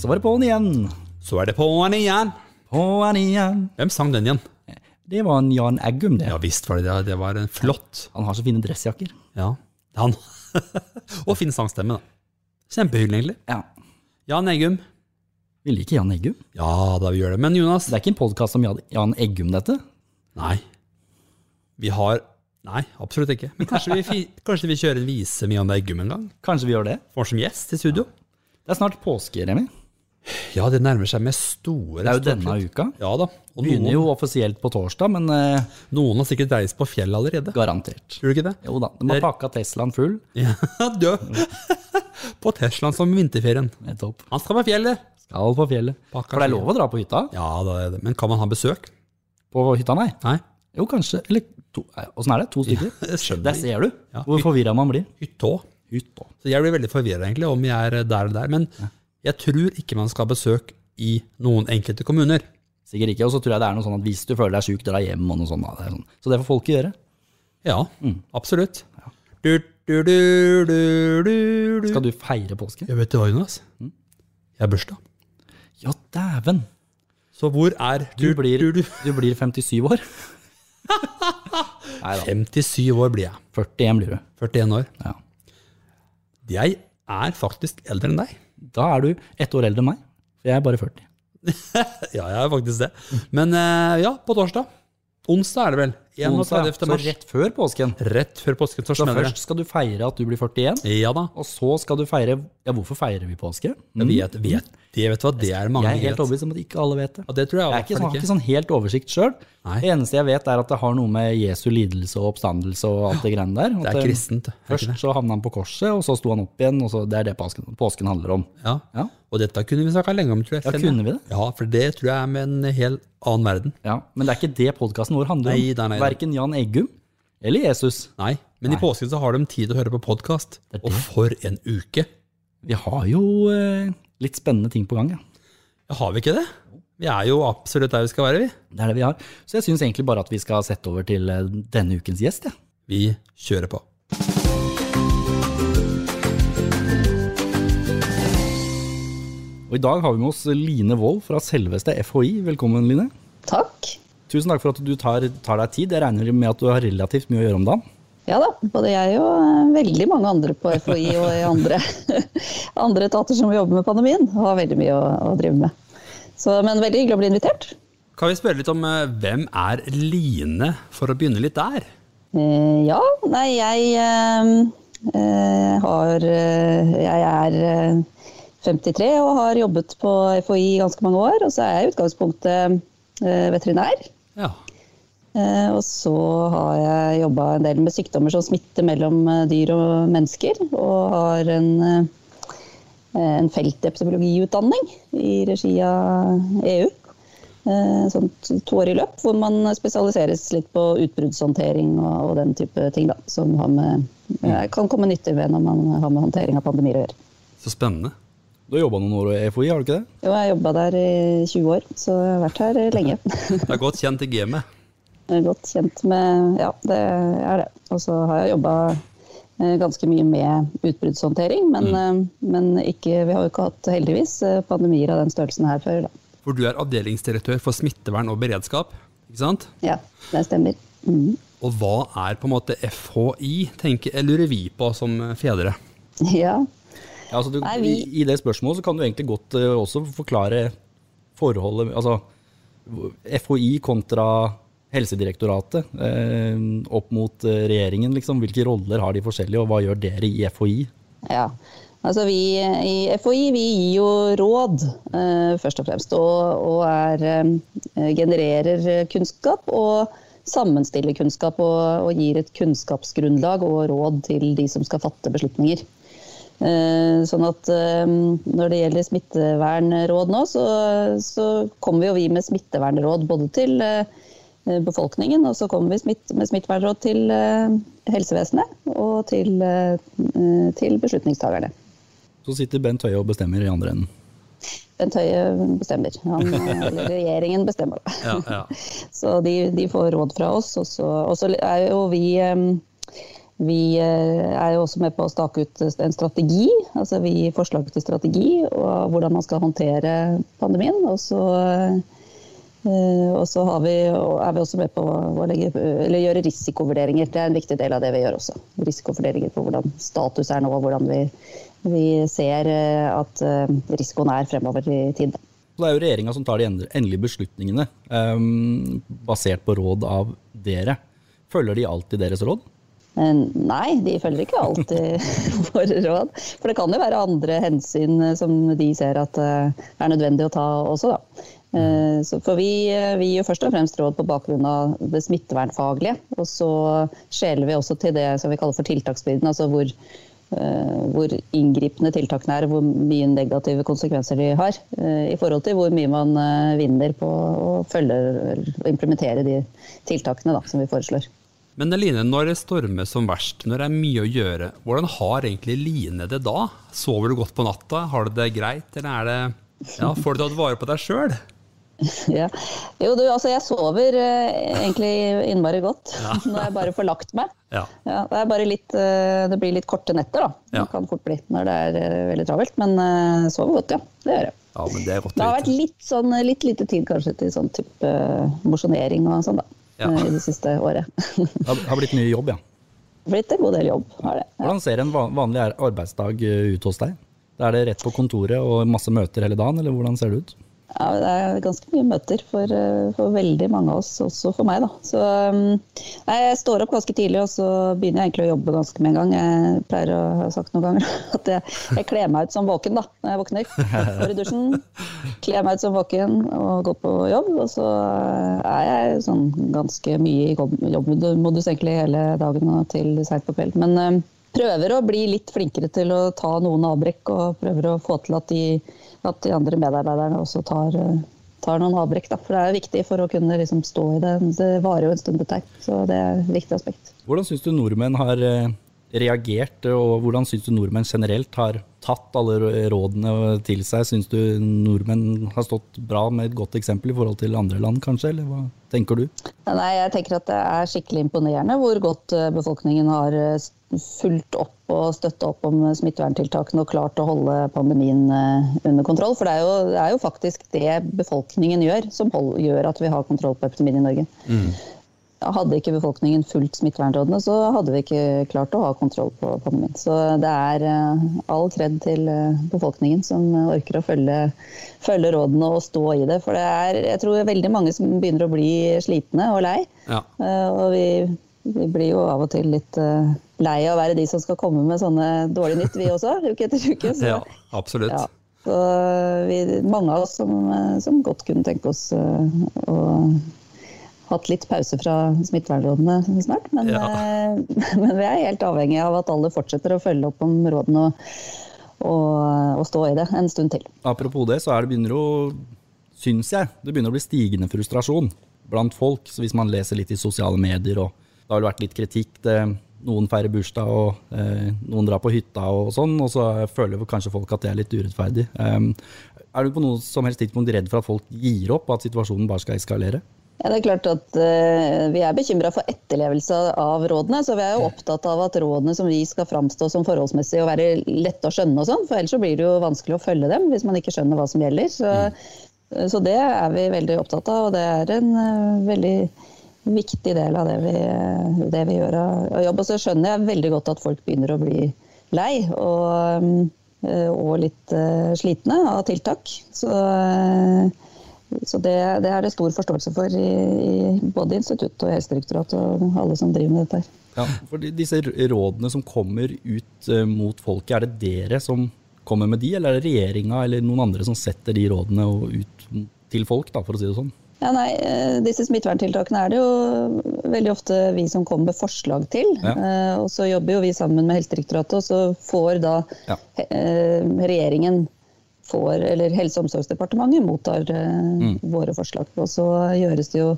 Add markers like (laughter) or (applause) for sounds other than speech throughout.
så var det på'n igjen. Så er det på'n igjen. På'n igjen. Hvem sang den igjen? Det var en Jan Eggum, det. Ja visst var det det. Det var en flott. Han har så fine dressjakker. Ja, han. (laughs) Og fin sangstemme, da. Kjempehyggelig, egentlig. Ja. Jan Eggum. Vi liker Jan Eggum. Ja da, vi gjør det. Men Jonas Det er ikke en podkast om Jan- Eggum, dette. Nei. Vi har Nei, absolutt ikke. Men kanskje vi, (laughs) kanskje vi kjører en vise med Jan Eggum en gang? Kanskje vi gjør det? Får som gjest i studio? Det er snart påske, Remi. Ja, det nærmer seg med store Det er jo denne uka. Ja da. Og Begynner noen, jo offisielt på torsdag, men eh, noen har sikkert reist på fjellet allerede. garantert. Tror du ikke det? Jo da, de har Det- pakka Teslaen full. Ja, (laughs) dø. (laughs) på Teslaen som vinterferien. Nettopp. Han skal på fjellet. Skal på fjellet. Pakka For det er lov å dra på hytta. Ja, da er det. Men kan man ha besøk? På hytta, nei. Nei. Jo, kanskje. Eller to. nei, Åssen er det? To stykker? Jeg (laughs) skjønner Der ser du Ja. hvor forvirra man blir. Hytta. Hytta. Så jeg blir veldig forvirra egentlig om jeg er der eller der. Men jeg tror ikke man skal ha besøk i noen enkelte kommuner. Sikkert ikke. Og så tror jeg det er noe sånn at hvis du føler deg sjuk, dra hjem og noe sånt. Det er sånn. Så det får folket gjøre. Ja, absolutt. Du, du, du, du, du, du. Skal du feire påske? Jeg vet det hva, Jonas. Jeg har bursdag. Ja, dæven! Så hvor er Du blir, du, du. (laughs) du blir 57 år. Nei da. 57 år blir jeg. 41 blir du. 41 år. Ja. Jeg er faktisk eldre enn deg. Da er du ett år eldre enn meg. Jeg er bare 40. (laughs) Ja, jeg er faktisk det. Men eh, ja, på torsdag. Onsdag er det vel. 31. Onsdag, så rett før påsken. Rett før påsken så Så først skal du feire at du blir 41. Ja da. og så skal du feire Ja, hvorfor feirer vi påske? Jeg vet, vet, det, vet hva, det er mange Jeg er helt overbevist om at ikke alle vet det. Og det tror jeg, Jeg er ikke sånn, ikke sånn helt oversikt sjøl. Det eneste jeg vet, er at det har noe med Jesu lidelse og oppstandelse og alt det greiene der. Det er eh, kristent. Først så havna han på korset, og så sto han opp igjen, og så det er det påsken, påsken handler om. Ja. Ja, Og dette kunne vi snakka lenge om, tror jeg. Ja, kunne vi det? Ja, for det tror jeg er med en helt annen verden. ja. Men det er ikke det podkasten vår handler om. Nei, nei, nei. Verken Jan Eggum eller Jesus. Nei, men i påsken så har de tid til å høre på podkast. Og for en uke! Vi har jo eh, litt spennende ting på gang, ja. Ja, har vi ikke det? Vi er jo absolutt der vi skal være, vi. Det er det vi har. Så jeg syns egentlig bare at vi skal sette over til eh, denne ukens gjest, ja. Vi kjører på. Og i dag har vi med oss Line Wold fra selveste FHI. Velkommen, Line. Takk. Tusen takk for at du tar, tar deg tid. Jeg regner med at du har relativt mye å gjøre om dagen. Ja da, både jeg og eh, veldig mange andre på FHI og i andre, (laughs) andre etater som jobber med pandemien, har veldig mye å, å drive med. Så, men veldig hyggelig å bli invitert. Kan vi spørre litt om eh, hvem er Line, for å begynne litt der? Eh, ja, nei, jeg eh, har Jeg er eh, 53 og har jobbet på FHI ganske mange år. Og så er jeg i utgangspunktet eh, veterinær. Ja. Eh, og så har jeg jobba en del med sykdommer som smitter mellom eh, dyr og mennesker. Og har en, eh, en feltepidemiologiutdanning i regi av EU. Sånn toårig løp hvor man spesialiseres litt på utbruddshåndtering og, og den type ting. Da, som med, eh, kan komme nyttig ved når man har med håndtering av pandemier å gjøre. Så spennende. Du har jobba noen år i FHI, har du ikke det? Jo, jeg har jobba der i 20 år, så jeg har vært her lenge. (laughs) Du er godt kjent i gamet. Er godt kjent med Ja, det er det. Og så har jeg jobba ganske mye med utbruddshåndtering, men, mm. men ikke, vi har jo ikke hatt heldigvis eh, pandemier av den størrelsen her før. Da. For du er avdelingsdirektør for smittevern og beredskap, ikke sant? Ja, det stemmer. Mm. Og hva er på en måte FHI, tenker, eller lurer vi på som fedre? (laughs) Ja. Ja, altså du, Nei, vi- i, det spørsmålet så kan du egentlig godt eh, også forklare forholdet Altså FHI kontra Helsedirektoratet eh, opp mot eh, regjeringen, liksom. Hvilke roller har de forskjellige, og hva gjør dere i FHI? ja. Altså vi i FHI vi gir jo råd, eh, først og fremst, og, og er, genererer kunnskap og sammenstiller kunnskap og, og gir et kunnskapsgrunnlag og råd til de som skal fatte beslutninger. Sånn at når det gjelder smittevernråd nå, så, så kommer vi vi med smittevernråd både til befolkningen, og så kommer vi smitt, med smittevernråd til eh, helsevesenet og til, eh, til beslutningstakerne. Så sitter Bent Høie og bestemmer i andre enden. Bent Høie bestemmer, Han, eh, (laughs) eller regjeringen bestemmer. da. Ja, ja. (laughs) Så de, de får råd fra oss. Og så, og så er jo vi eh, Vi eh, er jo også med på å stake ut en strategi, altså vi gir forslag til strategi og hvordan man skal håndtere pandemien. Og så, eh, og så vi, er vi også med på å legge, gjøre risikovurderinger. Det er en viktig del av det vi gjør også. Risikovurderinger på hvordan status er nå, og hvordan vi, vi ser eh, at risikoen er fremover i tid. Det er jo regjeringa som tar de endelige beslutningene, basert på råd av dere. Følger de alltid deres råd? Nei, de følger ikke alltid (laughs) våre råd. For det kan jo være andre hensyn eh, som de ser at eh, er nødvendig å ta også, da. Eh, for vi, vi gir først og fremst råd på bakgrunn av det smittevernfaglige. Og så skjeler vi også til det som vi kaller for tiltaksbyrden. Altså hvor, hvor inngripende tiltakene er, hvor mye negative konsekvenser de har. I forhold til hvor mye man vinner på å følge og implementere de tiltakene da, som vi foreslår. Men Line, når det stormer som verst, når det er mye å gjøre, hvordan har egentlig Line det da? Sover du godt på natta? Har du det greit, eller er det ja, Får du tatt vare på deg sjøl? (laughs) Ja. Jo, du, altså jeg sover eh, egentlig innmari godt ja. (laughs) når jeg bare får lagt meg. Ja. ja det, er bare litt, eh, det blir litt korte netter, da. Det kan fort bli når det er eh, veldig travelt. Men eh, sover godt, ja. Det gjør jeg. Ja, men det, er det har vært litt, sånn, litt lite tid kanskje til sånn type mosjonering og sånn, da ja. Eh, i det siste året. (laughs) det har blitt mye jobb, ja? Blitt en god del jobb. har det. Ja. Hvordan ser en vanlig arbeidsdag eh, ut hos deg? Er det rett på kontoret og masse møter hele dagen, eller hvordan ser det ut? Ja, det er ganske mye møter for, eh, for, veldig mange av oss, også for meg. Da. Så nei, jeg står opp ganske tidlig, og så begynner jeg egentlig å jobbe ganske med en gang. Jeg pleier å ha sagt noen ganger (laughs) at jeg, jeg kler meg ut som våken da, når jeg våkner. Går i dusjen, kler meg ut som våken og går på jobb. Og så er jeg sånn ganske mye i jobbmodus egentlig hele dagen og til seint på kveld. Men prøver å bli litt flinkere til å ta noen avbrekk, og prøver å få til at de at de andre medarbeiderne også tar, tar noen avbrekk. Da. For det er viktig for å kunne liksom stå i det. Det varer jo en stund, dette her. Så det er et viktig aspekt. Hvordan syns du nordmenn har eh, reagert, og hvordan syns du nordmenn generelt har tatt alle rådene til seg? Syns du nordmenn har stått bra med et godt eksempel i forhold til andre land, kanskje? Eller hva tenker du? Nei, jeg tenker at det er skikkelig imponerende hvor godt eh, befolkningen har fulgt opp og støtta opp om smitteverntiltakene og klart å holde pandemien eh, under kontroll. For det er jo, det er jo faktisk det befolkningen gjør, som hold, gjør at vi har kontroll på epidemien i Norge. Mm. Hadde ikke befolkningen fulgt smittevernrådene, så hadde vi ikke klart å ha kontroll på pandemien. Så det er eh, all kred til eh, befolkningen som orker å følge, følge, rådene og stå i det. For det er jeg tror veldig mange som begynner å bli slitne og lei. Ja. Og vi vi blir jo av og til litt lei av å være de som skal komme med sånne dårlige nytt, vi også, (laughs) uke etter uke. Så, ja, absolutt. Ja, så vi, mange av oss som, eh, som godt kunne tenke oss å hatt litt pause fra smittevernrådene snart. Men, ja. uh, (laughs) men, vi er helt avhengig av at alle fortsetter å følge opp om rådene og, og, og stå i det en stund til. Apropos det, så er det begynner å, syns jeg, det begynner å bli stigende frustrasjon blant folk. Så hvis man leser litt i sosiale medier og det har vært litt kritikk. Det, noen feirer bursdag, og eh, noen drar på hytta og sånn, og så føler kanskje folk at det er litt urettferdig. Um, er du på noe som helst tidspunkt redd for at folk gir opp, og at situasjonen bare skal eskalere? Ja, det er klart at uh, Vi er bekymra for etterlevelse av rådene. så Vi er jo opptatt av at rådene som vi skal framstå som forholdsmessige og være lette å skjønne. og sånn, for Ellers så blir det jo vanskelig å følge dem hvis man ikke skjønner hva som gjelder. Så, mm. så det er vi veldig opptatt av. og Det er en uh, veldig viktig del av det vi, det vi gjør av jobb. Og så skjønner jeg veldig godt at folk begynner å bli lei og, og litt uh, slitne av tiltak. Så, uh, så det, det, er det stor forståelse for i, i både institutt og Helsedirektoratet og alle som driver med dette. her. Ja, for Disse rådene som kommer ut uh, mot folket, er det dere som kommer med de, eller er det regjeringa eller noen andre som setter de rådene ut til folk, da, for å si det sånn? Ja, nei, eh, Disse smitteverntiltakene er det jo veldig ofte vi som kommer med forslag til. Ja. Eh, og så jobber jo vi sammen med Helsedirektoratet, og så får da ja. eh, regjeringen får, eller Helse- og omsorgsdepartementet mottar eh, mm. våre forslag. Og så gjøres det jo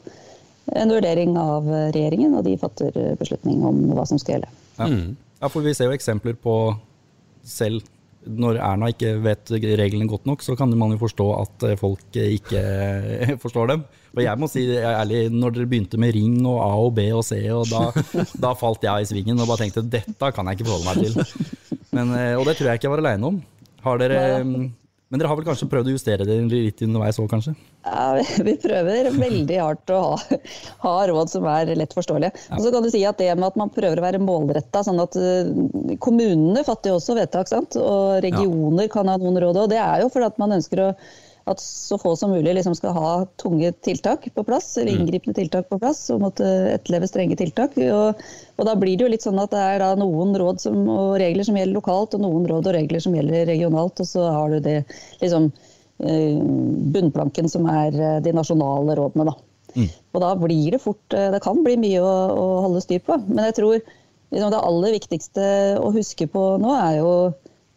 en vurdering av regjeringen, og de fatter beslutning om hva som skal gjelde. Ja, mm. ja for vi ser jo eksempler på selv når Erna ikke vet reglene godt nok, så kan man jo forstå at eh, folk ikke (laughs) forstår dem. Og jeg må si ærlig, når dere begynte med ring og A og B og C, og da, (laughs) da falt jeg i svingen og bare tenkte dette kan jeg ikke forholde meg til. (laughs) Men, eh, og det tror jeg ikke jeg var aleine om. Har dere, men dere har vel kanskje prøvd å justere det litt underveis òg, kanskje? Ja, vi prøver veldig hardt å ha, ha råd som er lett forståelige. Ja. Og så kan du si at det med at man prøver å være målretta, sånn at uh, kommunene fatter jo også vedtak, sant? og regioner ja. kan ha noen råd. òg. det er jo fordi at man ønsker å at så få som mulig liksom skal ha tunge tiltak på plass, eller mm. inngripende tiltak på plass, og måtte etterleve strenge tiltak. Og, og, da blir det jo litt sånn at det er noen råd som, og regler som gjelder lokalt, og noen råd og regler som gjelder regionalt, og så har du det liksom eh, bunnplanken som er eh, de nasjonale rådene, da. Mm. Og da blir det fort eh, Det kan bli mye å, å holde styr på. Men jeg tror liksom, det aller viktigste å huske på nå er jo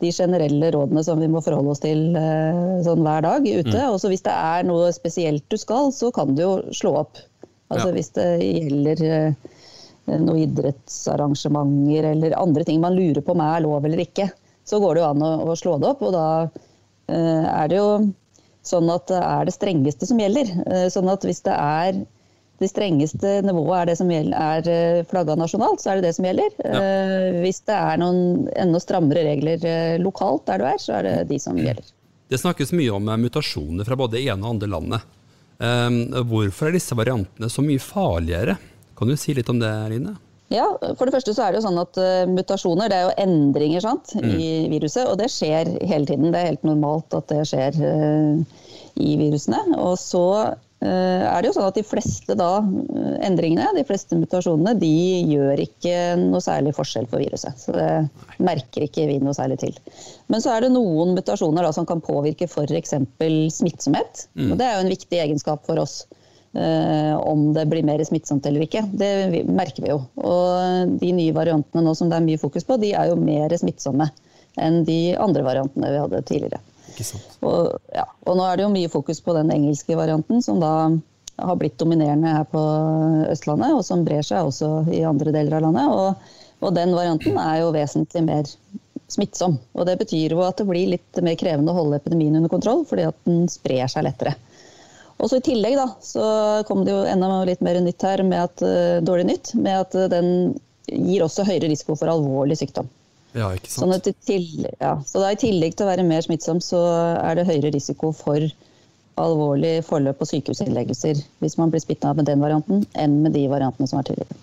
de generelle rådene som vi må forholde oss til eh, sånn hver dag ute. Mm. Og hvis det er noe spesielt du skal, så kan du jo slå opp. Altså ja. Hvis det gjelder eh, noen idrettsarrangementer eller andre ting man lurer på om er lov eller ikke, så går det jo an å, å slå det opp. Og da eh, er det jo sånn at det er det strengeste som gjelder. Eh, sånn at hvis det er det strengeste nivået er det som gjelder, er eh, flagga nasjonalt, så er det det som gjelder. Ja. Eh, hvis det er noen enda strammere regler eh, lokalt der du er, så er det de som gjelder. Det snakkes mye om mutasjoner fra både det ene og andre landet. Hvorfor er disse variantene så mye farligere? Kan du si litt om det, Line? Ja, for det første så er det jo sånn at mutasjoner det er jo endringer sant, mm. i viruset, og det skjer hele tiden. Det er helt normalt at det skjer i virusene. Og så er det jo sånn at de fleste da, eh, endringene, de fleste mutasjonene, de gjør ikke noe særlig forskjell for viruset. Så det merker ikke vi noe særlig til. Men så er det noen mutasjoner da, som kan påvirke f.eks. smittsomhet. Mm. Og det er jo en viktig egenskap for oss. Eh, om det blir mer smittsomt eller ikke. Det merker vi jo. Og de nye variantene nå som det er mye fokus på, de er jo mer smittsomme enn de andre variantene vi hadde tidligere. Og, ja, og, nå er det jo mye fokus på den engelske varianten, som da har blitt dominerende her på Østlandet, og som brer seg også i andre deler av landet. Og, og den varianten er jo vesentlig mer smittsom. Og det betyr jo at det blir litt mer krevende å holde epidemien under kontroll, fordi at den sprer seg lettere. Og så I tillegg da, så kom det jo enda litt mer nytt her, med at, uh, dårlig nytt, med at den gir også høyere risiko for alvorlig sykdom. Ja, ikke sant. Sånn til, ja, så da I tillegg til å være mer smittsom, så er det høyere risiko for alvorlig forløp og sykehusinnleggelser hvis man blir smittet av med den varianten, enn med de variantene som er tidligere.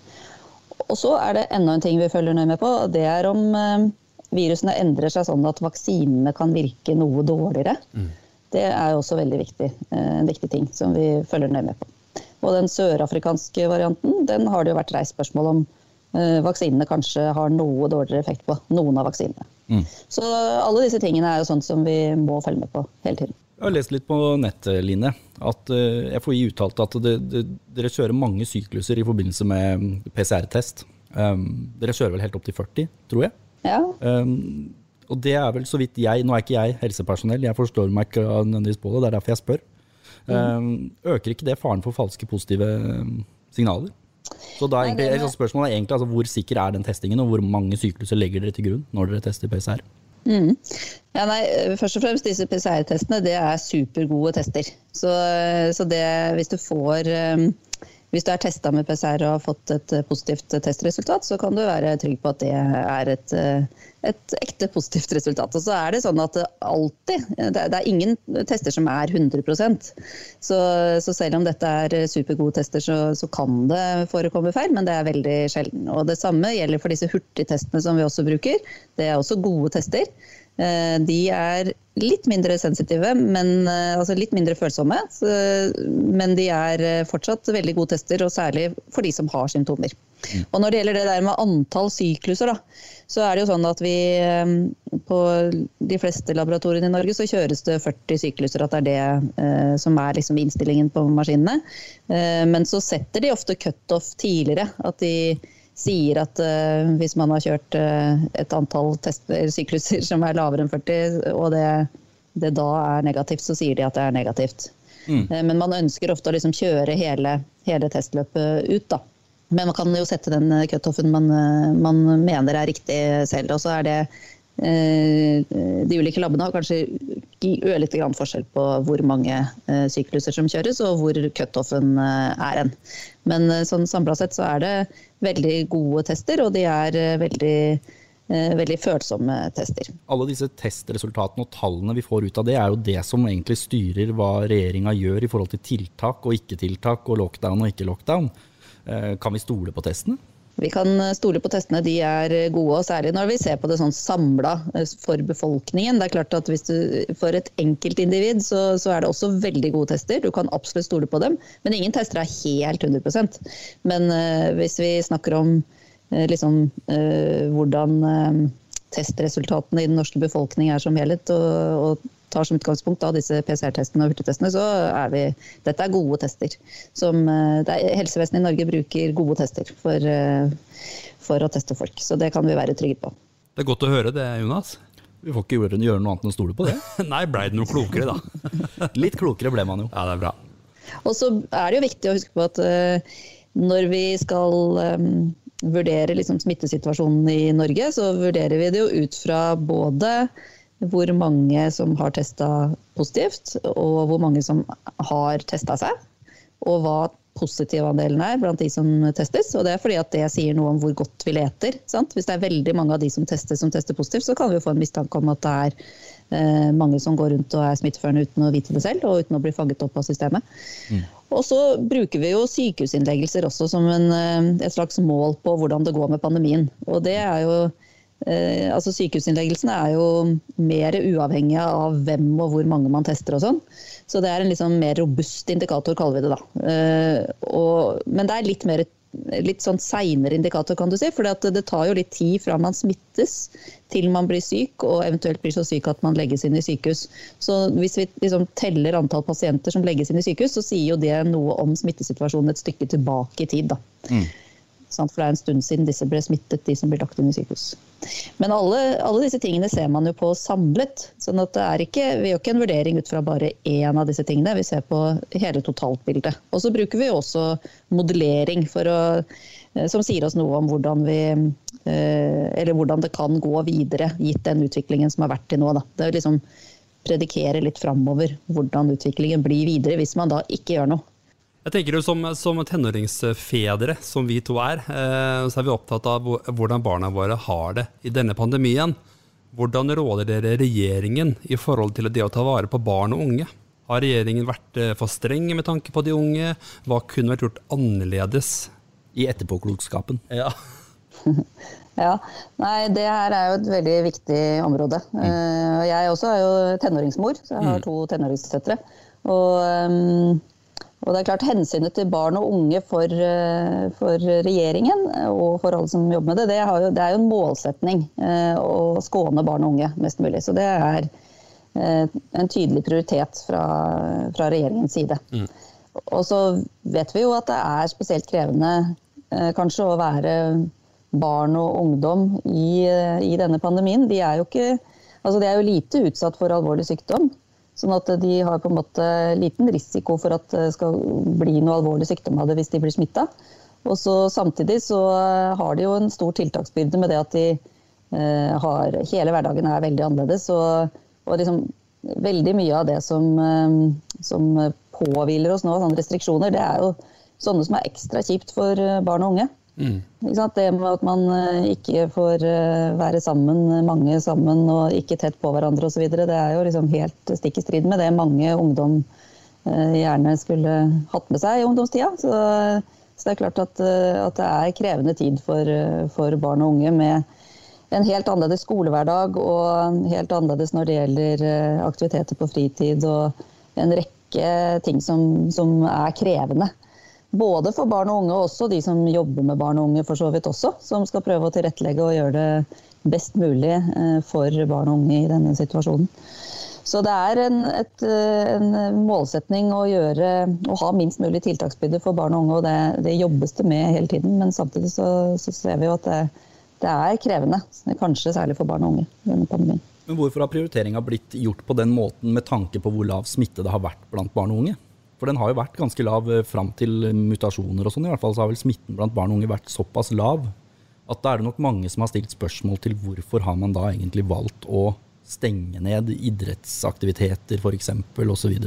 Og så er det enda en ting vi følger nøye med på, og det er om eh, virusene endrer seg sånn at vaksinene kan virke noe dårligere. Mm. Det er også veldig viktig, eh, en viktig ting som vi følger nøye med på. Og den sørafrikanske varianten den har det jo vært reist spørsmål om vaksinene kanskje har noe dårligere effekt på. Noen av vaksinene. Mm. Så alle disse tingene er jo sånt som vi må følge med på hele tiden. Jeg har lest litt på nettlinje at uh, eh, FHI uttalte at det, det, dere kjører mange sykluser i forbindelse med PCR-test. Um, dere kjører vel helt opp til 40, tror jeg? Ja. Um, og det er vel så vidt jeg Nå er ikke jeg helsepersonell, jeg forstår meg ikke nødvendigvis på det, det er derfor jeg spør. Mm. Um, øker ikke det faren for falske positive signaler? Så da egentlig, Nei, spørsmålet er egentlig altså, hvor sikker er den testingen, og hvor mange sykluser legger dere til grunn når dere tester PCR? Mm. Ja, nei, først og fremst disse PCR-testene det er supergode tester. Så, så det, hvis du får um, hvis du er testa med PCR og har fått et eh, positivt testresultat, så kan du være trygg på at det er et, eh, et ekte positivt resultat. Og så er det sånn at det alltid Det er ingen tester som er 100 så, så selv om dette er supergode tester, så, så, kan det forekomme feil, men det er veldig sjelden. Og det samme gjelder for disse hurtigtestene som vi også bruker. Det er også gode tester. Eh, de er litt mindre sensitive, men, eh, altså litt mindre følsomme. Men de er eh, fortsatt veldig gode tester, og særlig for de som har symptomer. Mm. Og Når det gjelder det der med antall sykluser, da, så er det jo sånn at vi på de fleste laboratoriene i Norge så kjøres det 40 sykluser. At det er det som er liksom innstillingen på maskinene. Men så setter de ofte cutoff tidligere. At de sier at uh, hvis man har kjørt uh, et antall tester, sykluser som er lavere enn 40, og det, det, da er negativt, så sier de at det er negativt. Mm. Uh, men man ønsker ofte å liksom kjøre hele, hele, testløpet ut, da. Men man kan jo sette den cutoffen man, man mener er riktig selv. Og så er det de ulike labbene har kanskje ørlite grann forskjell på hvor mange sykluser som kjøres og hvor cutoffen er hen. Men sånn samla sett så er det veldig gode tester, og de er veldig Eh, veldig følsomme tester. Alle disse testresultatene og tallene vi får ut av det, er jo det som egentlig styrer hva regjeringa gjør i forhold til tiltak og ikke-tiltak og lockdown og ikke-lockdown. Eh, kan vi stole på testene? Vi kan stole på testene, de er gode. og Særlig når vi ser på det sånn samla eh, for befolkningen. Det er klart at hvis du, For et enkeltindivid så, så er det også veldig gode tester. Du kan absolutt stole på dem. Men ingen tester er helt 100% Men uh, hvis vi snakker om uh, liksom, uh, hvordan eh, testresultatene i den norske befolkning er som helhet, og, og tar som utgangspunkt da, disse PCR-testene og hurtigtestene, så er vi Dette er gode tester. Som, er, helsevesenet i Norge bruker gode tester for, for, å teste folk. Så det kan vi være trygge på. Det er godt å høre det, Jonas. Vi får ikke gjøre, gjøre noe annet enn å stole på det. (laughs) Nei, blei det noe klokere, da? (laughs) Litt klokere ble man jo. Ja, det er bra. Og så er det jo viktig å huske på at uh, når vi skal um, vurdere liksom smittesituasjonen i Norge, så vurderer vi det jo ut fra både hvor mange som har testa positivt, og hvor mange som har testa seg. Og hva positivandelen er blant de som testes. Og det er fordi at det sier noe om hvor godt vi leter. Sant? Hvis det er veldig mange av de som tester som tester positivt, så kan vi få en mistanke om at det er eh, mange som går rundt og er smitteførende uten å vite det selv, og uten å bli fanget opp av systemet. Mm. Og så bruker vi jo sykehusinnleggelser også som en, eh, et slags mål på hvordan det går med pandemien. Og det er jo eh, altså Sykehusinnleggelsene er jo mer uavhengig av hvem og hvor mange man tester og sånn. Så det er en liksom mer robust indikator, kaller vi det da. Eh, og, men det er litt mer litt sånn seinere indikator, kan du si. For det tar jo litt tid fra man smittes til man blir syk, og eventuelt blir så syk at man legges inn i sykehus. Så hvis vi liksom teller antall pasienter som legges inn i sykehus, så sier jo det noe om smittesituasjonen et stykke tilbake i tid. da. Mm. For det er en stund siden disse ble smittet, de som ble lagt inn i sykehus. Men alle, alle, disse tingene ser man jo på samlet. sånn at det er ikke, Vi gjør ikke en vurdering ut fra bare én av disse tingene, vi ser på hele totaltbildet. Og så bruker vi også modellering å, eh, som sier oss noe om hvordan, vi, eh, hvordan det kan gå videre, gitt den utviklingen som har vært til nå. Da. Det er liksom predikere litt framover hvordan utviklingen blir videre, hvis man da ikke gjør noe. Jeg tenker jo som, som, tenåringsfedre, som vi to er, eh, så er vi opptatt av hvordan barna våre har det i denne pandemien. Hvordan råder dere regjeringen i forhold til det å ta vare på barn og unge? Har regjeringen vært eh, for streng med tanke på de unge? Hva kunne vært gjort annerledes? I etterpåklokskapen. Ja. (laughs) ja. Nei, det her er jo et veldig viktig område. Mm. Eh, jeg også er jo tenåringsmor, så jeg har mm. to tenåringsdøtre. Og um, og det er klart Hensynet til barn og unge for, eh, for regjeringen og for alle som jobber med det, det, jo, det er jo en målsetning eh, å skåne barn og unge mest mulig. Så det er eh, en tydelig prioritet fra, fra regjeringens side. Mm. Og så vet vi jo at det er spesielt krevende kanskje å være barn og ungdom i, i denne pandemien. De er, jo ikke, altså de er jo lite utsatt for alvorlig sykdom. Sånn at de har på en måte liten risiko for at det skal bli noe alvorlig sykdom av det hvis de blir smitta. Og så Samtidig så har de jo en stor tiltaksbyrde med det at de eh, har Hele hverdagen er veldig annerledes. Og, og liksom, veldig mye av det som, eh, som påhviler oss nå, sånne restriksjoner, det er jo sånne som er ekstra kjipt for eh, barn og unge. Mm. Det med at man eh, ikke får eh, være sammen, mange sammen og ikke tett på hverandre osv. Det er jo liksom helt stikk i strid med det mange ungdom eh, gjerne skulle hatt med seg i ungdomstida. Så, så det er klart at, at, det er krevende tid for, for barn og unge med en helt annerledes skolehverdag og helt annerledes når det gjelder aktiviteter på fritid og en rekke ting som, som er krevende. Både for barn og unge, og også de som jobber med barn og unge, for så vidt også. Som skal prøve å tilrettelegge og gjøre det best mulig eh, for barn og unge i denne situasjonen. Så det er en, et, eh, en målsetning å, gjøre, å, ha minst mulig tiltaksbyrde for barn og unge. Og det, det, jobbes det med hele tiden, men samtidig så, så ser vi jo at det, det, er krevende. Kanskje særlig for barn og unge denne pandemien. Men hvorfor har prioriteringa blitt gjort på den måten med tanke på hvor lav smitte det har vært blant barn og unge? For den har jo vært ganske lav eh, fram til mutasjoner og sånn. I hvert fall så har vel smitten blant barn og unge vært såpass lav at da er det nok mange som har stilt spørsmål til hvorfor har man da egentlig valgt å stenge ned idrettsaktiviteter f.eks. osv.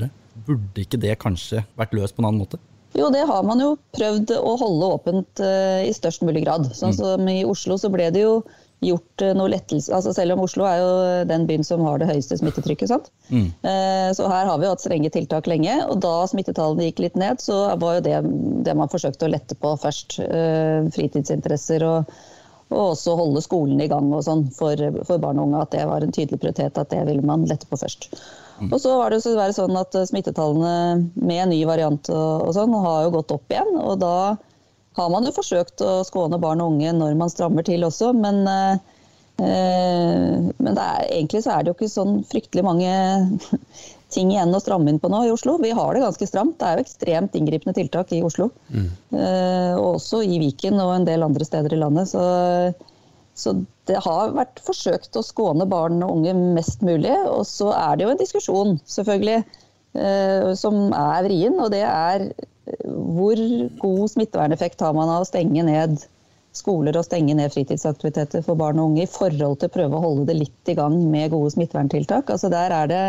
Burde ikke det kanskje vært løst på en annen måte? Jo, det har man jo prøvd å holde åpent uh, i størst mulig grad. Sånn mm. som I Oslo så ble det jo gjort uh, noe lettelse altså Selv om Oslo er jo den byen som har det høyeste smittetrykket. Mm. Uh, så her har vi jo hatt strenge tiltak lenge. Og da smittetallene gikk litt ned, så var jo det det man forsøkte å lette på først. Fritidsinteresser og, og også holde skolen i gang og sånn for, for barn og unge. At det var en tydelig prioritet at det ville man lette på først. Mm. Og så var det jo sånn at smittetallene med ny variant og, og sånn har jo gått opp igjen. Og da har man jo forsøkt å skåne barn og unge når man strammer til også, men, eh, men er, egentlig så er det jo ikke sånn fryktelig mange (laughs) ting igjen å stramme inn på nå i Oslo. Vi har det ganske stramt. Det er jo ekstremt inngripende tiltak i Oslo. Mm. Eh, og også i Viken og en del andre steder i landet. Så så det har vært forsøkt å skåne barn og unge mest mulig. Og så er det jo en diskusjon, selvfølgelig, eh, som er vrien. Og det er hvor god smitteverneffekt har man av å stenge ned skoler og stenge ned fritidsaktiviteter for barn og unge i forhold til å prøve å holde det litt i gang med gode smitteverntiltak. Altså der er det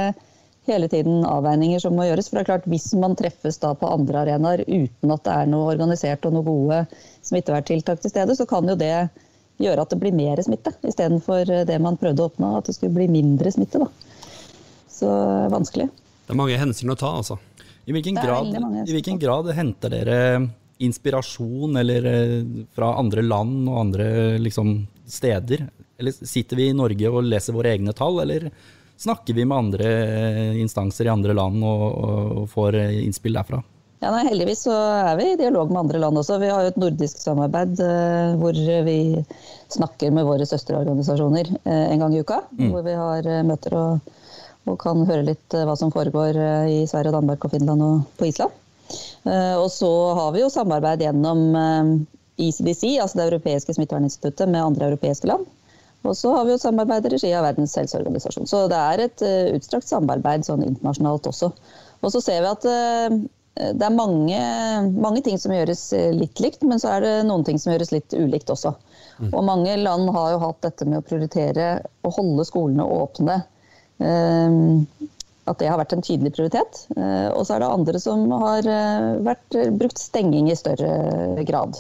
hele tiden avveininger som må gjøres. For det er klart, Hvis man treffes da på andre arenaer uten at det er noe organisert og noen gode smitteverntiltak til stede, så kan jo det gjøre at det blir mer smitte, istedenfor det man prøvde å oppnå, at det skulle bli mindre smitte. Da. Så vanskelig. Det er mange hensyn å ta, altså. I hvilken, grad, I hvilken grad, henter dere inspirasjon eller eh, fra andre land og andre liksom, steder? Eller sitter vi i Norge og leser våre egne tall, eller snakker vi med andre instanser i andre land og, og får innspill derfra? Ja, nei, Heldigvis så er vi i dialog med andre land også. Vi har jo et nordisk samarbeid eh, hvor vi snakker med våre søsterorganisasjoner eh, en gang i uka. Mm. Hvor vi har møter og, og, kan høre litt hva som foregår i Sverige, Danmark, og Finland og på Island. og så har vi jo samarbeid gjennom ICDC, altså det europeiske smitteverninstituttet, med andre europeiske land. Og så har vi jo samarbeid i regi av Verdens helseorganisasjon. Så det er et utstrakt samarbeid sånn internasjonalt også. Og så ser vi at det er mange, mange, ting som gjøres eh, litt likt, men så er det noen ting som gjøres litt ulikt også. Mm. Og mange land har jo hatt dette med å prioritere å holde skolene åpne. Um, at det har vært en tydelig prioritet. Uh, og så er det andre som har uh, vært, brukt stenging i større grad.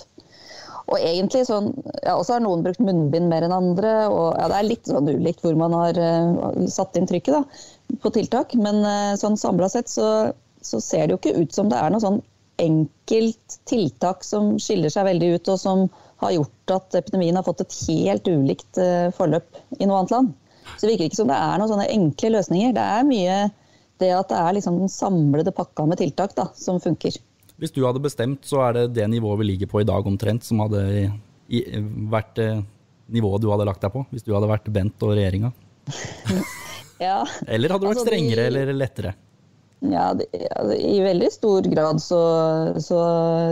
Og egentlig sånn, ja, også har noen brukt munnbind mer enn andre. og ja, Det er litt sånn ulikt hvor man har satt inn trykket da, på tiltak. Men sånn samla sett så så ser det jo ikke ut som det er noe sånn enkelt tiltak som skiller seg veldig ut, og som har gjort at epidemien har fått et helt ulikt eh, forløp i noe annet land. Så det virker ikke som det er noen sånne enkle løsninger. Det er mye det at det er liksom den samlede pakka med tiltak da, som funker. Hvis du hadde bestemt, så er det det nivået vi ligger på i dag omtrent, som hadde vært eh, nivået du hadde lagt deg på, hvis du hadde vært Bent og regjeringa? (laughs) ja. Eller hadde det vært altså, strengere eller lettere? Ja, det, altså, I veldig stor grad så, så,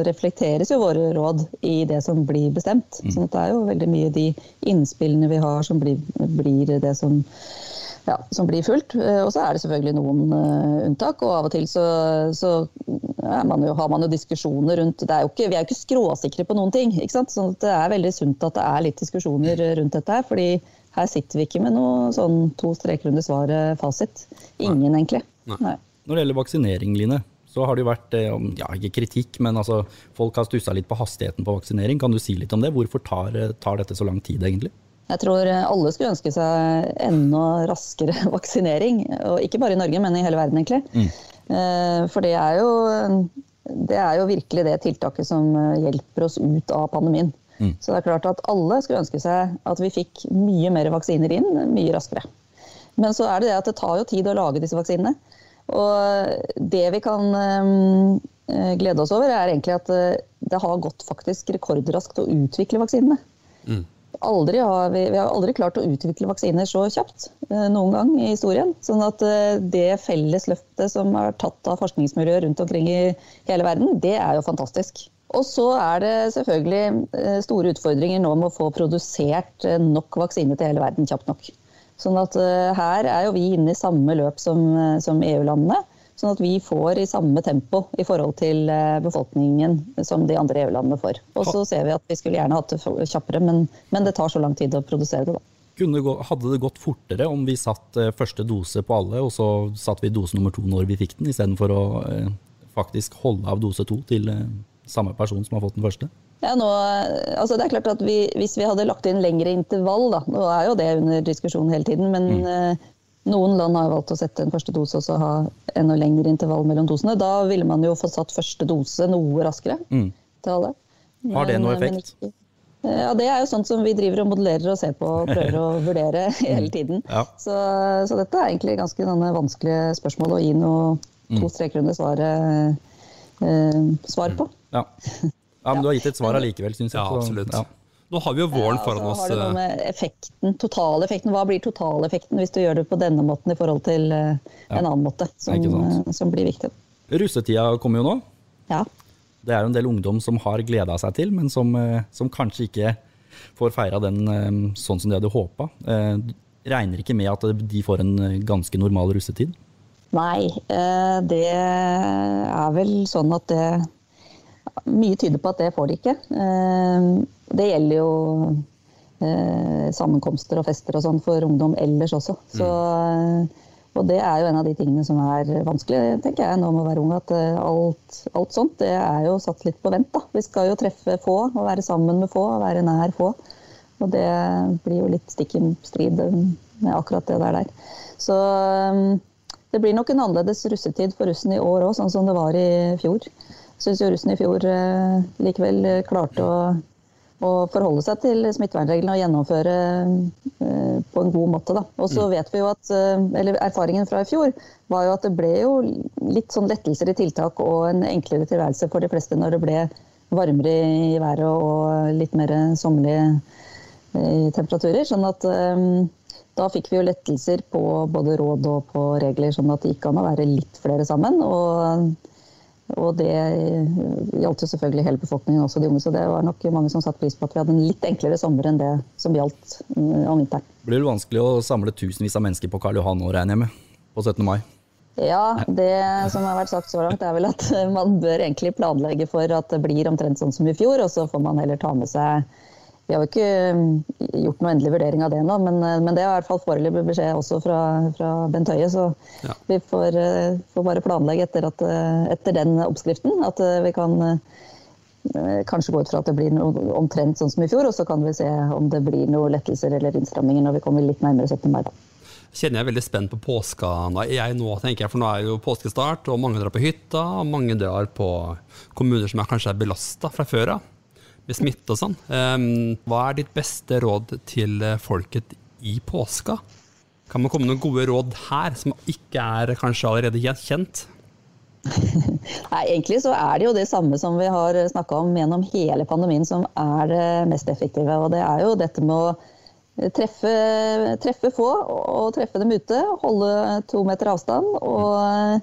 reflekteres jo våre råd i det som blir bestemt. Mm. Så det er jo veldig mye de innspillene vi har som blir, blir det som, ja, som blir fulgt. Eh, og så er det selvfølgelig noen uh, unntak, og av og til så, så man jo, har man jo diskusjoner rundt er ikke, Vi er jo ikke skråsikre på noen ting. ikke sant? Så det er veldig sunt at det er litt diskusjoner rundt dette her. fordi her sitter vi ikke med noe sånn to streker under svaret-fasit. Ingen, Nei. egentlig. Nei. Nei. Når det gjelder vaksinering, Line, så har det jo vært eh, ja, ikke kritikk, men altså, folk har stussa litt på hastigheten på vaksinering. Kan du si litt om det? Hvorfor tar, eh, tar dette så lang tid, egentlig? Jeg tror alle skulle ønske seg enda raskere (laughs) vaksinering. Og ikke bare i Norge, men i hele verden, egentlig. Mm. Eh, for det er, jo, det er jo virkelig det tiltaket som hjelper oss ut av pandemien. Mm. Så det er klart at alle skulle ønske seg at vi fikk mye mer vaksiner inn mye raskere. Men så er det det at det tar jo tid å lage disse vaksinene. Og det vi kan eh, glede oss over, er egentlig at eh, det har gått faktisk rekordraskt å utvikle vaksinene. Mm. Har vi, vi, har aldri klart å utvikle vaksiner så kjapt eh, noen gang i historien. Sånn at det felles løftet som er tatt av forskningsmiljøer rundt omkring i hele verden, det er jo fantastisk. Og så er det selvfølgelig store utfordringer nå med å få produsert nok vaksine til hele verden kjapt nok. Sånn at uh, her er jo vi inne i samme løp som, uh, som EU-landene. Sånn at vi får i samme tempo i forhold til eh, befolkningen som de andre EU-landene får. Og så ser vi at vi skulle gjerne hatt det kjappere, men, men, det tar så lang tid å produsere det. da. hadde det gått fortere om vi satt eh, første dose på alle, og så satt vi dose nummer to når vi fikk den, istedenfor å eh, faktisk holde av dose to til eh, samme person som har fått den første? Ja, nå, altså det er klart at vi, Hvis vi hadde lagt inn lengre intervall, da, nå er jo det under diskusjon hele tiden, men mm. eh, noen land har valgt å sette en første dose og så ha enda lengre intervall mellom dosene. Da ville man jo få satt første dose noe raskere mm. til alle. Har det noe effekt? Ikke, ja, Det er jo sånt som vi driver og modellerer og ser på og prøver å (laughs) vurdere hele tiden. Ja. Så, så, dette er egentlig ganske vanskelige spørsmål å gi noe mm. to streker under svaret eh, svar på. Ja. (laughs) ja. men du har gitt et svar allikevel, syns jeg. Ja, absolutt. Ja. Nå har vi jo våren foran oss. Så har du noe med effekten, totaleffekten. Hva blir totaleffekten hvis du gjør det på denne måten i forhold til uh, en annen måte, som, uh, som, blir viktig. Russetida kommer jo nå. Ja. Det er jo en del ungdom som har gleda seg til, men som, som, kanskje ikke får feira den sånn som de hadde håpa. Regner ikke med at de får en ganske normal russetid? Nei, det er vel sånn at det Mye tyder på at det får de ikke. Det gjelder jo eh, sammenkomster og fester og sånn for ungdom ellers også. Så, mm. Og det er jo en av de tingene som er vanskelig, tenker jeg, nå med å være ung. At eh, alt, alt, sånt det er jo satt litt på vent. da. Vi skal jo treffe få og være sammen med få og være nær få. Og det blir jo litt stikk i strid med akkurat det der. der. Så eh, det blir nok en annerledes russetid for russen i år òg, sånn som det var i fjor. Syns russen i fjor eh, likevel klarte å å forholde seg til smittevernreglene og gjennomføre eh, på en god måte. Og så mm. vet vi jo at, eh, eller Erfaringen fra i fjor var jo at det ble jo litt sånn lettelser i tiltak og en enklere tilværelse for de fleste når det ble varmere i været og litt mer sommerlige eh, temperaturer. Sånn at da fikk vi jo lettelser på både råd og på regler, sånn at det gikk an å være litt flere sammen. og og det gjaldt jo selvfølgelig hele befolkningen, også de unge. Så det var nok mange som satte pris på at vi hadde en litt enklere sommer enn det som gjaldt mm, om vinteren. Blir det vanskelig å samle tusenvis av mennesker på Karl Johan nå, regner jeg med? På 17. mai? Ja, det som har vært sagt så langt er vel at man bør egentlig planlegge for at det blir omtrent sånn som i fjor, og så får man heller ta med seg vi har jo ikke mm, gjort noe endelig vurdering av det ennå, men, eh, men, det er i hvert fall foreløpig beskjed også fra, fra Bent Høie. Så ja. vi får, eh, får, bare planlegge etter, at, eh, etter, den oppskriften. At vi kan kanskje gå ut fra at det blir noe, omtrent sånn som i fjor, og så kan vi se om det blir noen lettelser eller innstramminger når vi kommer litt nærmere 17. mai. kjenner jeg veldig spent på påska. Jeg nå, tenker jeg, for nå er jo påskestart, og mange drar på hytta. og Mange drar på kommuner som er kanskje er belasta fra før av med smitte og sånn. Um, hva er ditt beste råd til eh, folket i påska? Kan man komme med noen gode råd her, som ikke er kanskje allerede kjent? (laughs) Nei, Egentlig så er det jo det samme som vi har snakka om gjennom hele pandemien, som er det mest effektive. Og det er jo dette med å treffe, treffe få og treffe dem ute. Holde to meter avstand. og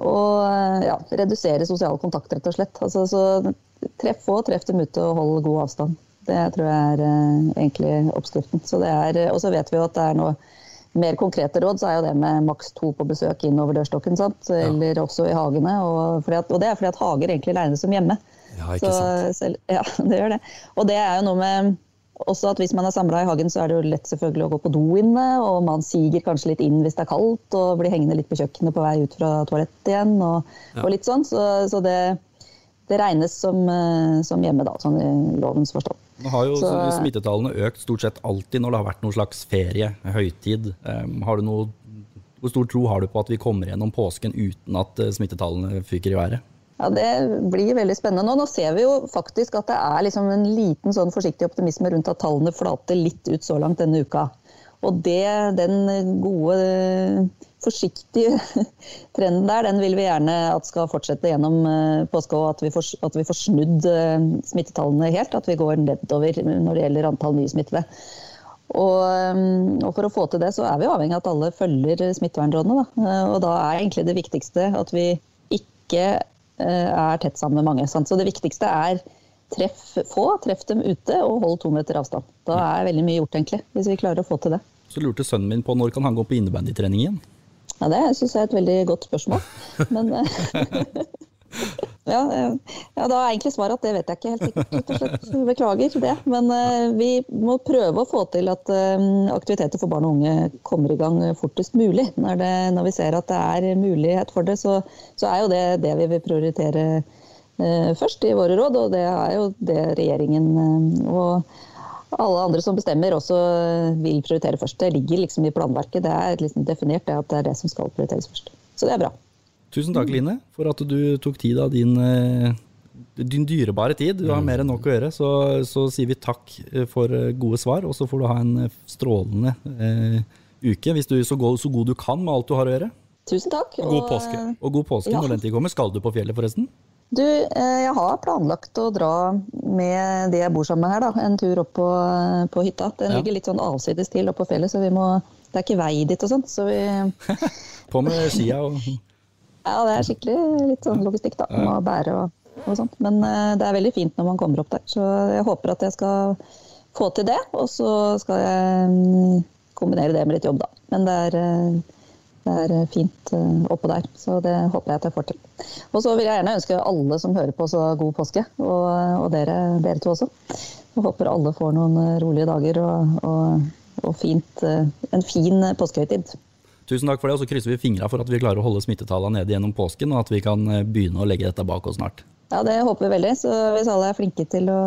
og ja, redusere sosial kontakt, rett og slett. Altså, så treff få, treff dem ute og hold god avstand. Det tror jeg er eh, egentlig oppskriften. Og så vet vi jo at det er noe mer konkrete råd, så er jo det med maks to på besøk inn over dørstokken. Sant? Eller ja. også i hagene. Og, at, og, det er fordi at hager egentlig regnes som hjemme. Ja, ikke sant. Selv, ja, (laughs) det gjør det. Og det er jo noe med også at hvis man er samla i hagen, så er det jo lett selvfølgelig å gå på do inne. Og man siger kanskje litt inn hvis det er kaldt, og blir hengende litt på kjøkkenet på vei ut fra toalettet igjen. Og, ja. og litt sånn. Så, så det, det, regnes som, eh, som, hjemme, da, sånn i lovens forstand. Nå har jo så, smittetallene økt stort sett alltid når det har vært noen slags ferie, høytid. Um, har du noe, hvor stor tro har du på at vi kommer gjennom påsken uten at eh, smittetallene fyker i været? Ja, Det blir veldig spennende nå. Nå ser vi jo faktisk at det er liksom en liten sånn forsiktig optimisme rundt at tallene flater litt ut så langt denne uka. Og det, den gode, forsiktige (laughs) trenden der, den vil vi gjerne at skal fortsette gjennom eh, påske. Og at vi, får, at vi får snudd eh, smittetallene helt. At vi går nedover når det gjelder antall nysmittede. Og, eh, og, for å få til det, så er vi avhengig av at alle følger smittevernrådene. Da. Og da er egentlig det viktigste at vi ikke er tett sammen med mange. Sant? Så det viktigste er treff få, treff dem ute og hold to meter avstand. Da er veldig mye gjort, egentlig, hvis vi klarer å få til det. Så lurte sønnen min på når kan han gå på innebandytrening igjen? Ja, Det syns jeg er et veldig godt spørsmål. (laughs) Men eh, (laughs) ja, eh, ja, da er egentlig svaret at det vet jeg ikke helt sikkert. Beklager det. Men uh, vi må prøve å få til at uh, aktiviteter for barn og unge kommer i gang fortest mulig. Når, det, når vi ser at det er mulighet for det, så, så er jo det det vi vil prioritere først i våre råd. Og det er jo det regjeringen og alle andre som bestemmer, også vil prioritere først. Det ligger liksom i planverket. Det er liksom definert det at det er det som skal prioriteres først. Så det er bra. Tusen takk, Line, for at du tok tid av din, eh, din dyrebare tid. Du har mer enn nok å gjøre. Så, så sier vi takk eh, for eh, gode svar, og så får du ha en strålende eh, uke. Hvis du er så god, så god du kan med alt du har å gjøre. Tusen takk. Og god påske. Og god påske ja. når den tid kommer. Skal du på fjellet, forresten? Du, jeg har planlagt å dra med de jeg bor sammen med her, da, en tur opp på, på hytta. Den Ja. ligger litt sånn avsides til oppe på fjellet, så vi må Det er ikke vei dit og sånn, så vi (laughs) På med skia og (laughs) Ja, det er skikkelig litt sånn logistikk, da. Må bære og, og sånt. Men uh, det er veldig fint når man kommer opp der. Så jeg håper at jeg skal få til det. Og så skal jeg um, kombinere det med litt jobb, da. Men det er, uh, det er fint uh, oppå der. Så det håper jeg at jeg får til. Og så vil jeg gjerne ønske alle som hører på, så god påske. Og, og dere, dere to også. Jeg håper alle får noen rolige dager og, og, og fint, en fin påskehøytid. Tusen takk for det, og så krysser vi fingra for at vi klarer å holde smittetallene nede gjennom påsken, og at vi kan eh, begynne å legge dette bak oss snart. Ja, det håper vi veldig. Så hvis alle er flinke til å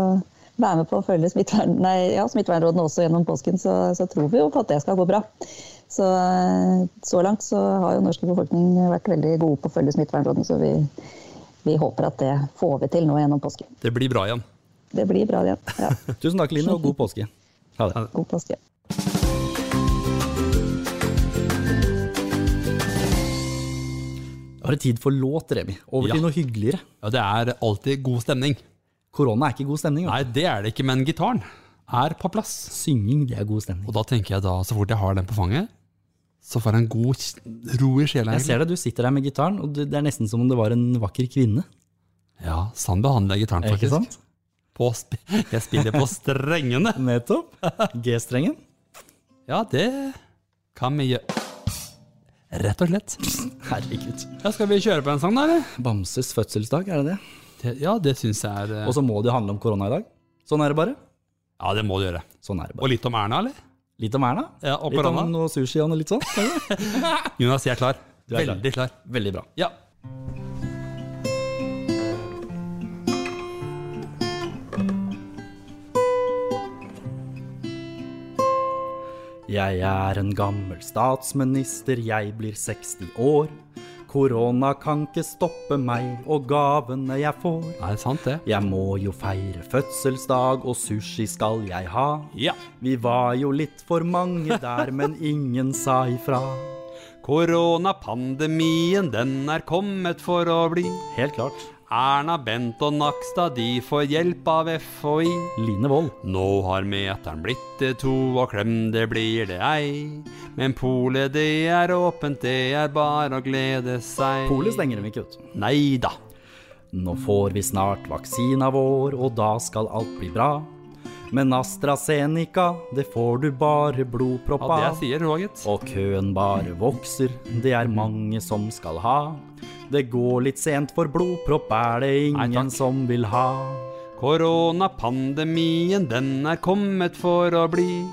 være med på å følge smittevern, nei, ja, smittevernrådene også gjennom påsken, så, så tror vi jo på at det skal gå bra. Så, eh, så langt så har jo norske befolkning vært veldig gode på å følge smittevernrådene, så vi, vi håper at det får vi til nå gjennom påsken. Det blir bra igjen. Det blir bra igjen. Ja, (laughs) Tusen takk, Line, og god påske. Ha det. god påske. Da er det tid for låt, Remi. Over Ja. noe hyggeligere. Ja, det er alltid god stemning. Korona er ikke god stemning. Nei, det er det ikke, men gitaren er på plass. Synging, det er god stemning. Og da tenker jeg da, så fort jeg har den på fanget, så får jeg en god ro i sjela. Jeg ser deg, du sitter der med gitaren, og det det er nesten som om det var en vakker kvinne. Ja, sånn behandler jeg gitaren Er det ikke sant? På sp (laughs) jeg spiller på strengene. (laughs) Nettopp. G-strengen. Ja, det kan vi gjøre. Rett og slett. Herregud. Ja, skal vi kjøre på en sang, da, eller? Bamses fødselsdag, er det det? Det- Ja, det syns jeg er eh, Og så må det jo handle om korona i dag. Sånn er det bare. Ja, det må du gjøre. Sånn er det Og bare. litt om Erna, eller? Litt om Erna. Ja, og Litt korona. om noe sushi og noe litt sånn. kanskje? (laughs) Jonas, jeg er klar. Du er klar. Veldig klar. Veldig bra. Ja. Jeg er en gammel statsminister, jeg blir 60 år. Korona kan ikke stoppe meg og gavene jeg får. Nei, sant, det? Jeg må jo feire fødselsdag, og sushi skal jeg ha. Ja. Vi var jo litt for mange (laughs) der, men ingen sa ifra. Koronapandemien, den er kommet for å bli. Helt klart. Erna, Bent og Nakstad, de får hjelp av FHI. Line Wold. Nå har meteren blitt det to, og klem det blir det ei. Men polet det er åpent, det er bare å glede seg. Polet stenger dem ikke ut. Nei da. Nå får vi snart vaksina vår, og da skal alt bli bra. Men AstraZeneca, det får du bare blodpropp av. Ja, det jeg sier, Roget. Og køen bare vokser, det er mange som skal ha. Det går litt sent, for blodpropp er det ingen Nei, som vil ha. Koronapandemien, den er kommet for å bli.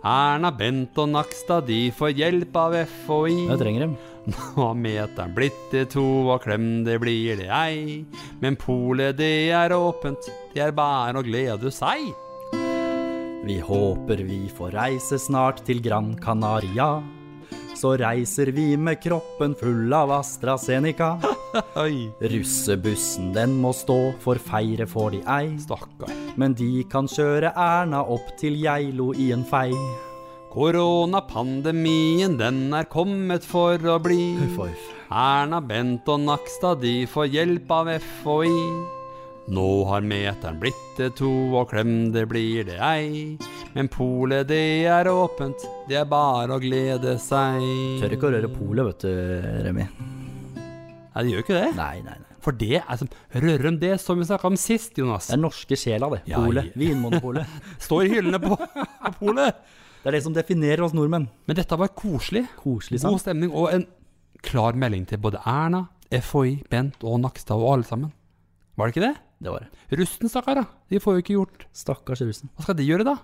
Erna, Bent og Nakstad, de får hjelp av FHI. Jeg trenger dem. Nå har meteren blitt til to, og klem det blir det ei. Men polet det er åpent, det er bare å glede seg. Vi håper vi får reise snart til Gran Canaria. Så reiser vi med kroppen full av AstraZeneca. (laughs) Russebussen den må stå, for feire får de ei. stakkar. Men de kan kjøre Erna opp til Geilo i en fei. Koronapandemien, den er kommet for å bli. Erna, Bent og Nakstad, de får hjelp av FHI. Nå har meteren blitt det to, og klem det blir det ei. Men polet det er åpent, det er bare å glede seg. Tør ikke å røre polet, vet du, Remi. Nei, det gjør ikke det. Nei, nei, nei. For det er som Rørum, det som vi snakka om sist, Jonas. Det er norske sjela, det. Ja, Polet. ja. Vinmonopolet. (laughs) Står i hyllene på, på polet. Det er det som definerer oss nordmenn. Men dette var koselig. Koselig God sant? stemning og en klar melding til både Erna, FHI, Bent og Nakstad og alle sammen. Var det ikke det? Det var det. Russen, stakkar. De får jo ikke gjort Stakkars russen. Hva skal de gjøre, da?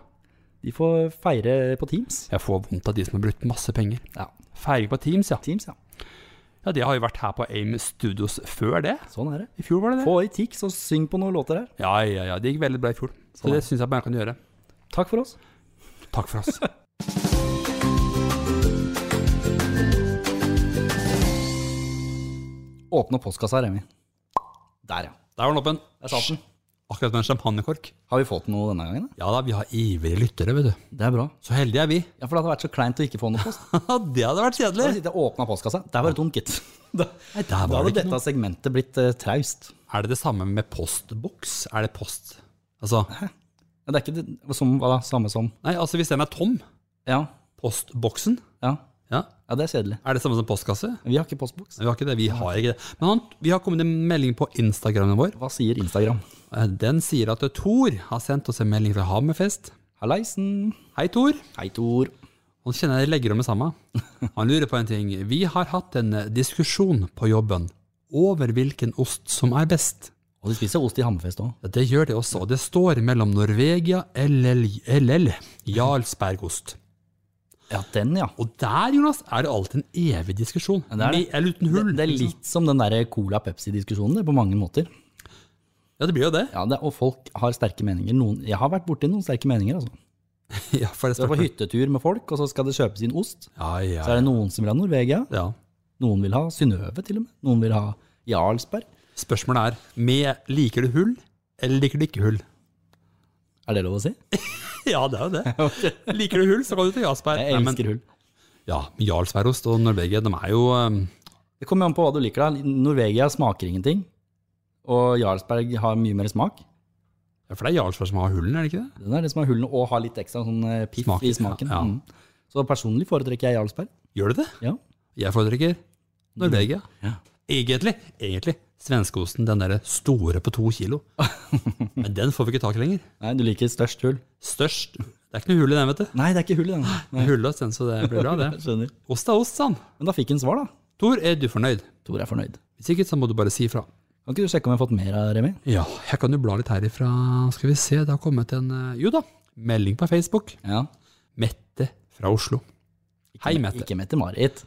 De får feire på Teams. Jeg får vondt av de som har brukt masse penger. Ja. Feiring på Teams, ja. Teams, ja. Ja, De har jo vært her på AIM Studios før det. Sånn er det. I fjor var det det. Få i Tix og syng på noen låter her. Ja, ja, ja. Det gikk veldig bra i fjor. Så Sånn er det syns jeg bare kan gjøre. Takk for oss. Takk for oss. (laughs) Åpne postkassa, Remi. Der, ja. Der var den åpen. Der satt den. Akkurat med en champagnekork. Har vi fått noe denne gangen? da? Ja da, vi har ivrige lyttere, vet du. Det er bra. Så heldige er vi. Ja, For det hadde vært så kleint å ikke få noe post. (laughs) det hadde vært Da hadde jeg og åpna postkassa. Der var det tomt, gitt. (laughs) Da, Nei, der da var hadde det dette noe. segmentet blitt uh, traust. Er det det samme med postboks? Er det post Altså, Ja, det er ikke det, som, hva da, samme som nei, altså hvis den er tom, Ja. postboksen, Ja, ja, ja det er kjedelig. er det samme som postkasse? Vi har ikke postboks. Nei, Vi har ikke det. Vi har ikke det. Men han, vi har kommet en melding på Instagramen vår. Hva sier Instagram? Eh, Den sier at Tor har sendt oss en melding fra Hammerfest. Halleisen. Hei, Tor. Hei, Tor. Han kjenner jeg legger om det samme. Han lurer på en ting. Vi har hatt en eh, diskusjon på jobben over hvilken ost som er best. Og de spiser ost i Hammerfest òg. Ja, Det gjør de også, og det står mellom Norvegia LL, LL Jarlsbergost. Ja, den, ja. Og der, Jonas, er det alltid en evig diskusjon. Det er det. Med eller uten hull. Det, det er liksom. litt som den der Cola-Pepsi-diskusjonen, på mange måter. Ja, det blir jo det. Ja, det, Og folk har sterke meninger. Noen, jeg har vært borti noen sterke meninger, altså. (laughs) Ja, for det Du er på hyttetur med folk, og så skal det kjøpes inn ost. Ja, ja, Så er det noen som vil ha Norvegia, ja. noen vil ha Synnøve til og med. Noen vil ha Jarlsberg. Spørsmålet er, med, liker du hull, eller liker du ikke hull? Er det lov å si? (laughs) Ja, det er jo det. (laughs) Liker du hull, så kan du til Jarlsberg. Jeg Nei, men- elsker hull. Ja, Jarlsbergost og Norvegia, de er jo um, Det kommer an på hva du liker. da. Norvegia smaker ingenting, og Jarlsberg har mye mer smak. ja, For det er Jarlsberg som har hullen, er det ikke det? Den er det som har hullene, og har litt ekstra sånn eh, piff Smaken, i smaken. ja, ja. Mm. Så personlig foretrekker jeg Jarlsberg. Gjør du det? Ja. Jeg foretrekker Norvegia. Ja. Egentlig, egentlig. Svenskeosten, den der store på to kilo. (laughs) Men den får vi ikke tak i lenger. Nei, du liker størst hull. Størst. Det er ikke noe hull i den, vet du. Nei, det er ikke hull i den. Er Hulløs den, så det blir bra, det. (laughs) Skjønner. Ost er ost, sann. Men da fikk han svar, da. Tor, er du fornøyd? Tor er fornøyd. Hvis ikke, så må du bare si ifra. Kan ikke du sjekke om jeg har fått mer av Remi? Ja, jeg kan jo bla litt herifra. Skal vi se, det har kommet en eh, Jo da, melding på Facebook. Ja. Mette fra Oslo. Hei, Mette. Ikke Mette-Marit.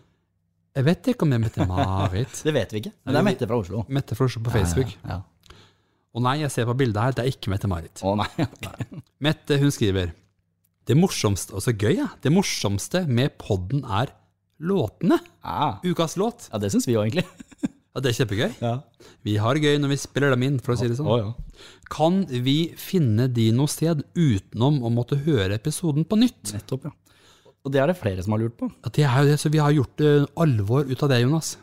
Jeg vet ikke om det er Mette-Marit. (laughs) Det vet vi ikke. Men det er Mette fra Oslo. Mette fra Oslo på Facebook. Ja, ja. Og nei, jeg ser på bildet her, det er ikke Mette-Marit. Å nei. (laughs) Mette, hun skriver Det morsomste, og så gøy, ja. Det morsomste med podden er låtene. Ja. Ukas låt. Ja, det syns vi jo egentlig. (laughs) Ja, det er kjempegøy. Ja. Vi har det gøy når vi spiller dem inn, for å si det sånn. Å, ja. Kan vi finne de noe sted utenom å måtte høre episoden på nytt? Nettopp, ja. Og det er det flere som har lurt på. Ja, det er jo det, så vi har gjort eh, alvor ut av det, Jonas.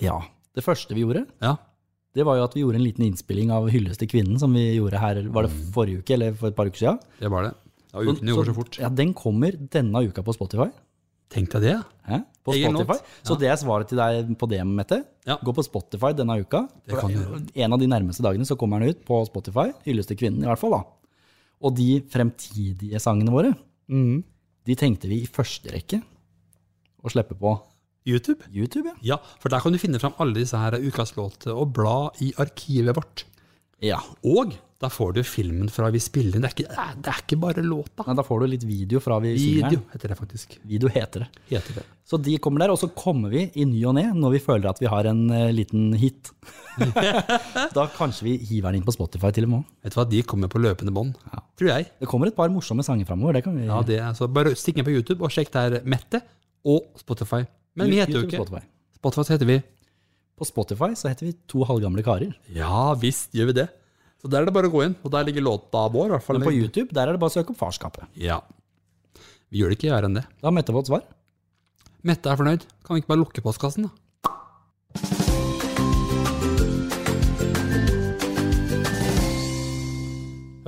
Ja. Det første vi gjorde, Ja. det var jo at vi gjorde en liten innspilling av 'Hylles til kvinnen, som vi gjorde her, var det forrige uke, eller for et par uker siden? Det var det. Ja, ukene går så fort. Ja, den kommer denne uka på Spotify. Tenk deg det. Hæ? På Egen Spotify. låt. Så det er svaret til deg på det, Mette. Ja. Gå på Spotify denne uka. Det kan du. En av de nærmeste dagene så kommer den ut på Spotify. Hyllest til kvinnen, i hvert fall. da. Og de fremtidige sangene våre, Mm. de tenkte vi i første rekke å slippe på YouTube? YouTube. ja. Ja, for der kan du finne fram alle disse her ukas låter og bla i arkivet vårt. Ja. Og da får du filmen fra vi spiller den. Det er ikke, det er ikke bare låta. Nei, da får du litt video fra vi Video synger. heter det faktisk. Video heter det. Heter det. Så de kommer der, og så kommer vi i ny og ne når vi føler at vi har en eh, liten hit. (laughs) da kanskje vi hiver den inn på Spotify til og med. Vet du hva, de kommer på løpende bånd. Ja. Tror jeg. Det kommer et par morsomme sanger framover. Det kan vi Ja, det er, så bare stikk inn på YouTube og sjekk der Mette og Spotify. Men vi heter jo YouTube, ikke Spotify. Spotify, så heter vi På Spotify så heter vi To halvgamle karer. Ja visst gjør vi det. Så der er det bare å gå inn, og der ligger låta vår. hvert fall. Men på YouTube der er det bare å søke opp Farskapet. Ja. Vi gjør det ikke gjerne enn det. Da har Mette fått svar. Mette er fornøyd. Kan vi ikke bare lukke postkassen, da?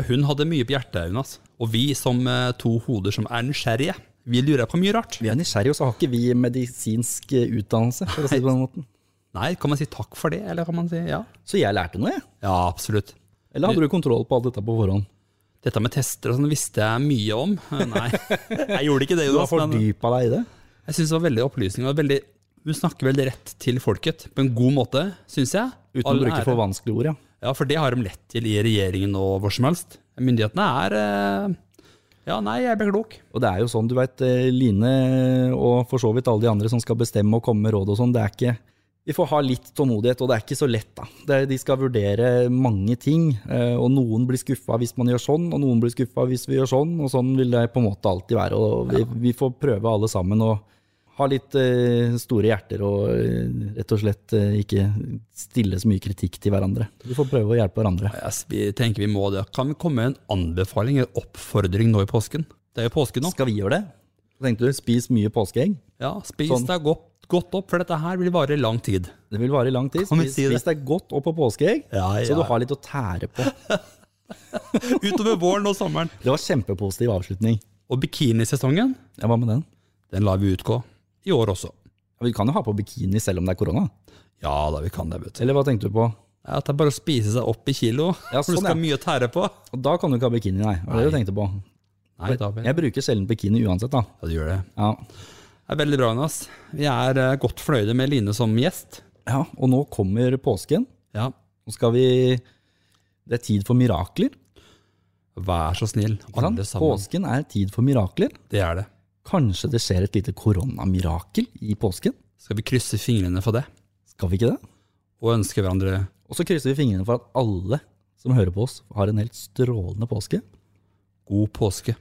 Hun hadde mye på hjertet, Jonas. Og vi som eh, to hoder som er nysgjerrige, vi lurer på mye rart. Vi er nysgjerrige, og så har ikke vi medisinsk eh, utdannelse. for å si det på den måten. Nei, kan man si takk for det, eller kan man si ja? Så jeg lærte noe, jeg. Ja, absolutt. Eller hadde du kontroll på alt dette på forhånd? Dette med tester og sånn visste jeg mye om. Eh, Nei, (laughs) jeg gjorde ikke det, Du har fordypa deg i det? jeg syns det var veldig opplysning og veldig hun snakker veldig rett til folket på en god måte, syns jeg. Uten All å bruke ære. for vanskelige ord, ja. Ja, for det har de lett til i regjeringen og hvor som helst. Myndighetene er eh, Ja, nei, jeg ble klok. Og det er jo sånn, du veit, Line og for så vidt alle de andre som skal bestemme og komme med råd og sånn, det er ikke Vi får ha litt tålmodighet, og det er ikke så lett, da. Det, de skal vurdere mange ting, eh, og noen blir skuffa hvis man gjør sånn, og noen blir skuffa hvis vi gjør sånn, og sånn vil det på en måte alltid være. Og vi, vi får prøve alle sammen å ha litt eh, store hjerter og eh, rett og slett ikke stille så mye kritikk til hverandre. Vi får prøve å hjelpe hverandre. Jeg vi tenker vi må det. Kan vi komme med en anbefaling, en oppfordring nå i påsken? Det er jo påske nå. Skal vi gjøre det? Tenkte du, spis mye påskeegg? Ja, spis Sånn. deg godt, godt opp, for dette her vil vare i lang tid. Det vil vare i lang tid. Spis, si det? spis deg godt opp på påskeegg, Ja, så du har litt å tære på. (laughs) Utover våren og sommeren. Det var kjempepositiv avslutning. Og bikinisesongen, Ja, Hva med den? den lar vi utgå. I år også. Ja, Vi kan jo ha på bikini selv om det er korona. Ja da, vi kan det, vet du. Eller hva tenkte du på? Ja, det er bare å spise seg opp i kilo, Ja, for du sånn, skal ja. ha mye å tære på. Og da kan du ikke ha bikini, nei. Det var det du tenkte på. Nei, da. Jeg bruker sjelden bikini uansett, da. Ja, du gjør det. Ja. Det er veldig bra, Jonas. Vi er eh, godt fornøyde med Line som gjest. ja, Og nå kommer påsken. Ja, Nå skal vi Det er tid for mirakler. vær så snill, alle sammen. Påsken er tid for mirakler. Det er det. Kanskje det skjer et lite koronamirakel i påsken? Skal vi krysse fingrene for det, Skal vi ikke det? og ønske hverandre Og så krysser vi fingrene for at alle som hører på oss, har en helt strålende påske. god påske.